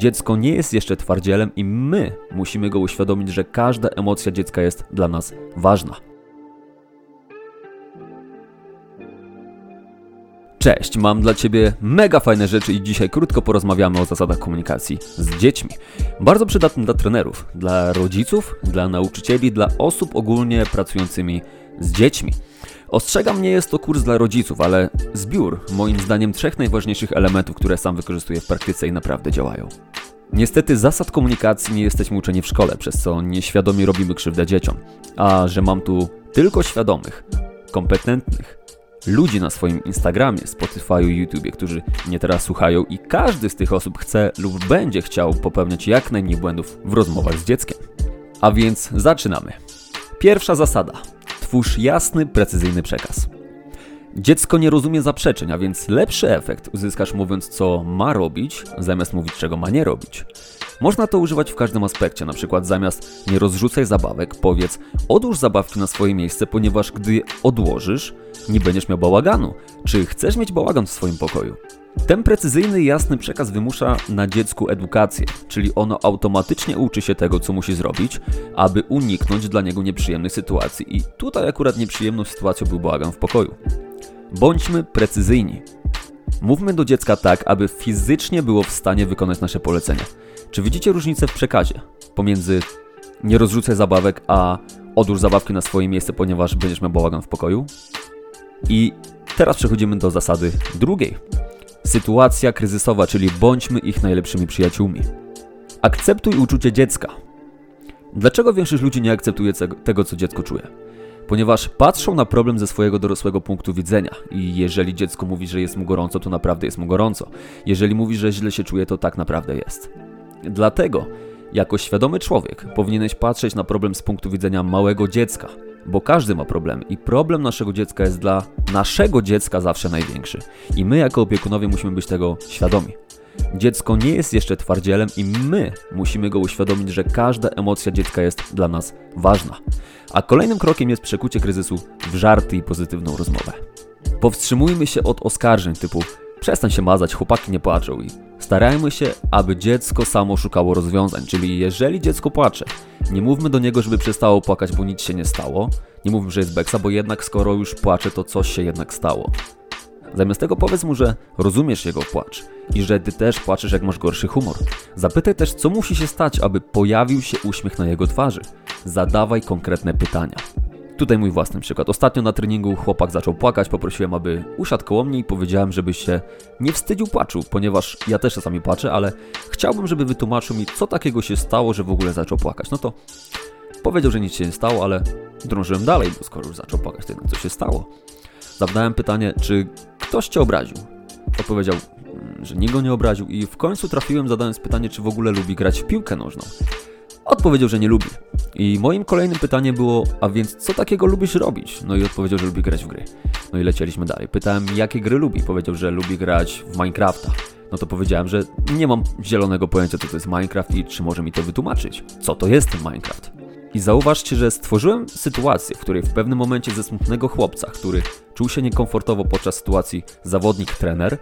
Dziecko nie jest jeszcze twardzielem i my musimy go uświadomić, że każda emocja dziecka jest dla nas ważna. Cześć, mam dla Ciebie mega fajne rzeczy i dzisiaj krótko porozmawiamy o zasadach komunikacji z dziećmi. Bardzo przydatny dla trenerów, dla rodziców, dla nauczycieli, dla osób ogólnie pracującymi z dziećmi. Ostrzegam, nie jest to kurs dla rodziców, ale zbiór moim zdaniem trzech najważniejszych elementów, które sam wykorzystuję w praktyce i naprawdę działają. Niestety zasad komunikacji nie jesteśmy uczeni w szkole, przez co nieświadomie robimy krzywdę dzieciom. A że mam tu tylko świadomych, kompetentnych, ludzi na swoim Instagramie, Spotify'u, YouTubie, którzy mnie teraz słuchają i każdy z tych osób chce lub będzie chciał popełniać jak najmniej błędów w rozmowach z dzieckiem. A więc zaczynamy. Pierwsza zasada. Twórz jasny, precyzyjny przekaz. Dziecko nie rozumie zaprzeczeń, a więc lepszy efekt uzyskasz mówiąc, co ma robić, zamiast mówić, czego ma nie robić. Można to używać w każdym aspekcie, na przykład zamiast nie rozrzucaj zabawek, powiedz odłóż zabawki na swoje miejsce, ponieważ gdy odłożysz, nie będziesz miał bałaganu. Czy chcesz mieć bałagan w swoim pokoju? Ten precyzyjny i jasny przekaz wymusza na dziecku edukację, czyli ono automatycznie uczy się tego, co musi zrobić, aby uniknąć dla niego nieprzyjemnych sytuacji. I tutaj akurat nieprzyjemną sytuacją był bałagan w pokoju. Bądźmy precyzyjni. Mówmy do dziecka tak, aby fizycznie było w stanie wykonać nasze polecenia. Czy widzicie różnicę w przekazie pomiędzy nie rozrzucaj zabawek, a odłóż zabawki na swoje miejsce, ponieważ będziesz miał bałagan w pokoju? I teraz przechodzimy do zasady drugiej. Sytuacja kryzysowa, czyli bądźmy ich najlepszymi przyjaciółmi. Akceptuj uczucie dziecka. Dlaczego większość ludzi nie akceptuje tego, co dziecko czuje? Ponieważ patrzą na problem ze swojego dorosłego punktu widzenia i jeżeli dziecko mówi, że jest mu gorąco, to naprawdę jest mu gorąco. Jeżeli mówi, że źle się czuje, to tak naprawdę jest. Dlatego, jako świadomy człowiek, powinieneś patrzeć na problem z punktu widzenia małego dziecka, bo każdy ma problem i problem naszego dziecka jest dla naszego dziecka zawsze największy. I my, jako opiekunowie, musimy być tego świadomi. Dziecko nie jest jeszcze twardzielem i my musimy go uświadomić, że każda emocja dziecka jest dla nas ważna. A kolejnym krokiem jest przekucie kryzysu w żarty i pozytywną rozmowę. Powstrzymujmy się od oskarżeń typu przestań się mazać, chłopaki nie płaczą i starajmy się, aby dziecko samo szukało rozwiązań, czyli jeżeli dziecko płacze, nie mówmy do niego, żeby przestało płakać, bo nic się nie stało, nie mówmy, że jest beksa, bo jednak skoro już płacze, to coś się jednak stało. Zamiast tego powiedz mu, że rozumiesz jego płacz i że ty też płaczesz, jak masz gorszy humor. Zapytaj też, co musi się stać, aby pojawił się uśmiech na jego twarzy. Zadawaj konkretne pytania. Tutaj mój własny przykład. Ostatnio na treningu chłopak zaczął płakać, poprosiłem, aby usiadł koło mnie i powiedziałem, żeby się nie wstydził płaczu, ponieważ ja też czasami płaczę, ale chciałbym, żeby wytłumaczył mi, co takiego się stało, że w ogóle zaczął płakać. No to powiedział, że nic się nie stało, ale drążyłem dalej, bo skoro już zaczął płakać, to co się stało. Zadałem pytanie, czy ktoś cię obraził. Odpowiedział, mm, że nikt go nie obraził i w końcu trafiłem zadając pytanie, czy w ogóle lubi grać w piłkę nożną. Odpowiedział, że nie lubi. I moim kolejnym pytaniem było, a więc co takiego lubisz robić? No i odpowiedział, że lubi grać w gry. No i lecieliśmy dalej. Pytałem, jakie gry lubi? Powiedział, że lubi grać w Minecrafta. No to powiedziałem, że nie mam zielonego pojęcia, co to jest Minecraft i czy może mi to wytłumaczyć. Co to jest ten Minecraft? I zauważcie, że stworzyłem sytuację, w której w pewnym momencie ze smutnego chłopca, który czuł się niekomfortowo podczas sytuacji zawodnik-trener,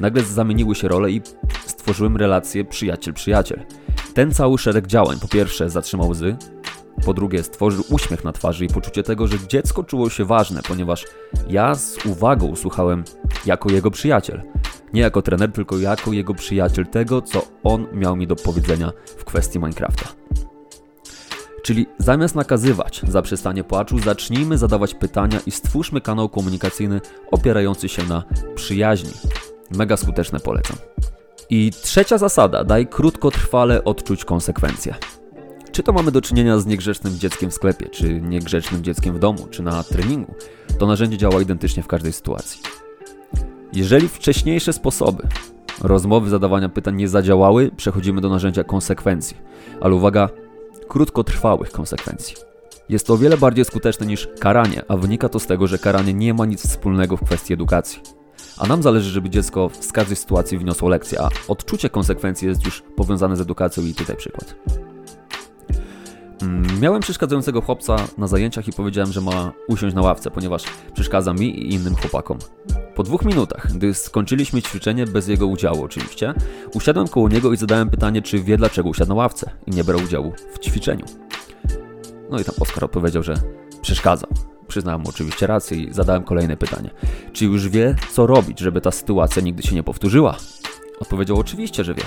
nagle zamieniły się role i stworzyłem relację przyjaciel-przyjaciel. Ten cały szereg działań, po pierwsze zatrzymał łzy, po drugie stworzył uśmiech na twarzy i poczucie tego, że dziecko czuło się ważne, ponieważ ja z uwagą słuchałem jako jego przyjaciel. Nie jako trener, tylko jako jego przyjaciel tego, co on miał mi do powiedzenia w kwestii Minecrafta. Czyli zamiast nakazywać zaprzestanie płaczu, zacznijmy zadawać pytania i stwórzmy kanał komunikacyjny opierający się na przyjaźni. Mega skuteczne polecam. I trzecia zasada, daj krótkotrwale odczuć konsekwencje. Czy to mamy do czynienia z niegrzecznym dzieckiem w sklepie, czy niegrzecznym dzieckiem w domu, czy na treningu, to narzędzie działa identycznie w każdej sytuacji. Jeżeli wcześniejsze sposoby rozmowy, zadawania pytań nie zadziałały, przechodzimy do narzędzia konsekwencji. Ale uwaga, krótkotrwałych konsekwencji. Jest to o wiele bardziej skuteczne niż karanie, a wynika to z tego, że karanie nie ma nic wspólnego w kwestii edukacji. A nam zależy, żeby dziecko z każdej sytuacji wniosło lekcję, a odczucie konsekwencji jest już powiązane z edukacją i tutaj przykład. Mm, miałem przeszkadzającego chłopca na zajęciach i powiedziałem, że ma usiąść na ławce, ponieważ przeszkadza mi i innym chłopakom. Po dwóch minutach, gdy skończyliśmy ćwiczenie bez jego udziału oczywiście, usiadłem koło niego i zadałem pytanie, czy wie dlaczego usiadł na ławce i nie brał udziału w ćwiczeniu. No i tam Oskar odpowiedział, że przeszkadzał. Przyznałem mu oczywiście rację i zadałem kolejne pytanie. Czy już wie, co robić, żeby ta sytuacja nigdy się nie powtórzyła? Odpowiedział oczywiście, że wie.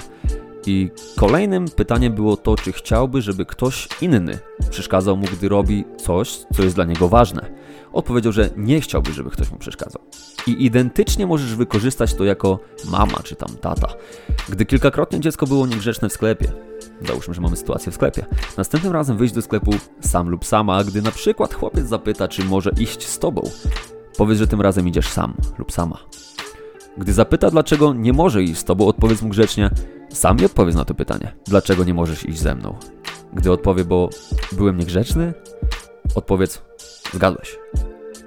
I kolejnym pytaniem było to, czy chciałby, żeby ktoś inny przeszkadzał mu, gdy robi coś, co jest dla niego ważne. Odpowiedział, że nie chciałby, żeby ktoś mu przeszkadzał. I identycznie możesz wykorzystać to jako mama czy tam tata. Gdy kilkakrotnie dziecko było niegrzeczne w sklepie, załóżmy, że mamy sytuację w sklepie, następnym razem wyjść do sklepu sam lub sama, gdy na przykład chłopiec zapyta, czy może iść z tobą, powiedz, że tym razem idziesz sam lub sama. Gdy zapyta, dlaczego nie może iść z tobą, odpowiedz mu grzecznie, sam mi odpowiedz na to pytanie. Dlaczego nie możesz iść ze mną? Gdy odpowie, bo byłem niegrzeczny, odpowiedz, zgadłeś.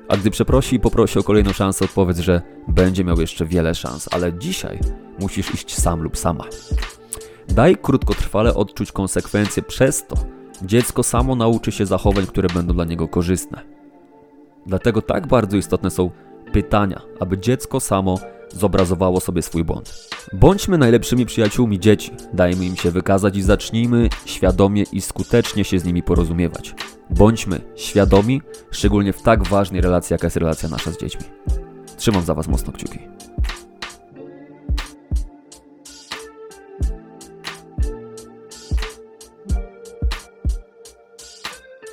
A gdy przeprosi i poprosi o kolejną szansę, odpowiedz, że będzie miał jeszcze wiele szans, ale dzisiaj musisz iść sam lub sama. Daj krótkotrwale odczuć konsekwencje, przez to dziecko samo nauczy się zachowań, które będą dla niego korzystne. Dlatego tak bardzo istotne są pytania, aby dziecko samo zobrazowało sobie swój błąd. Bądźmy najlepszymi przyjaciółmi dzieci, dajmy im się wykazać i zacznijmy świadomie i skutecznie się z nimi porozumiewać. Bądźmy świadomi, szczególnie w tak ważnej relacji, jaka jest relacja nasza z dziećmi. Trzymam za Was mocno kciuki.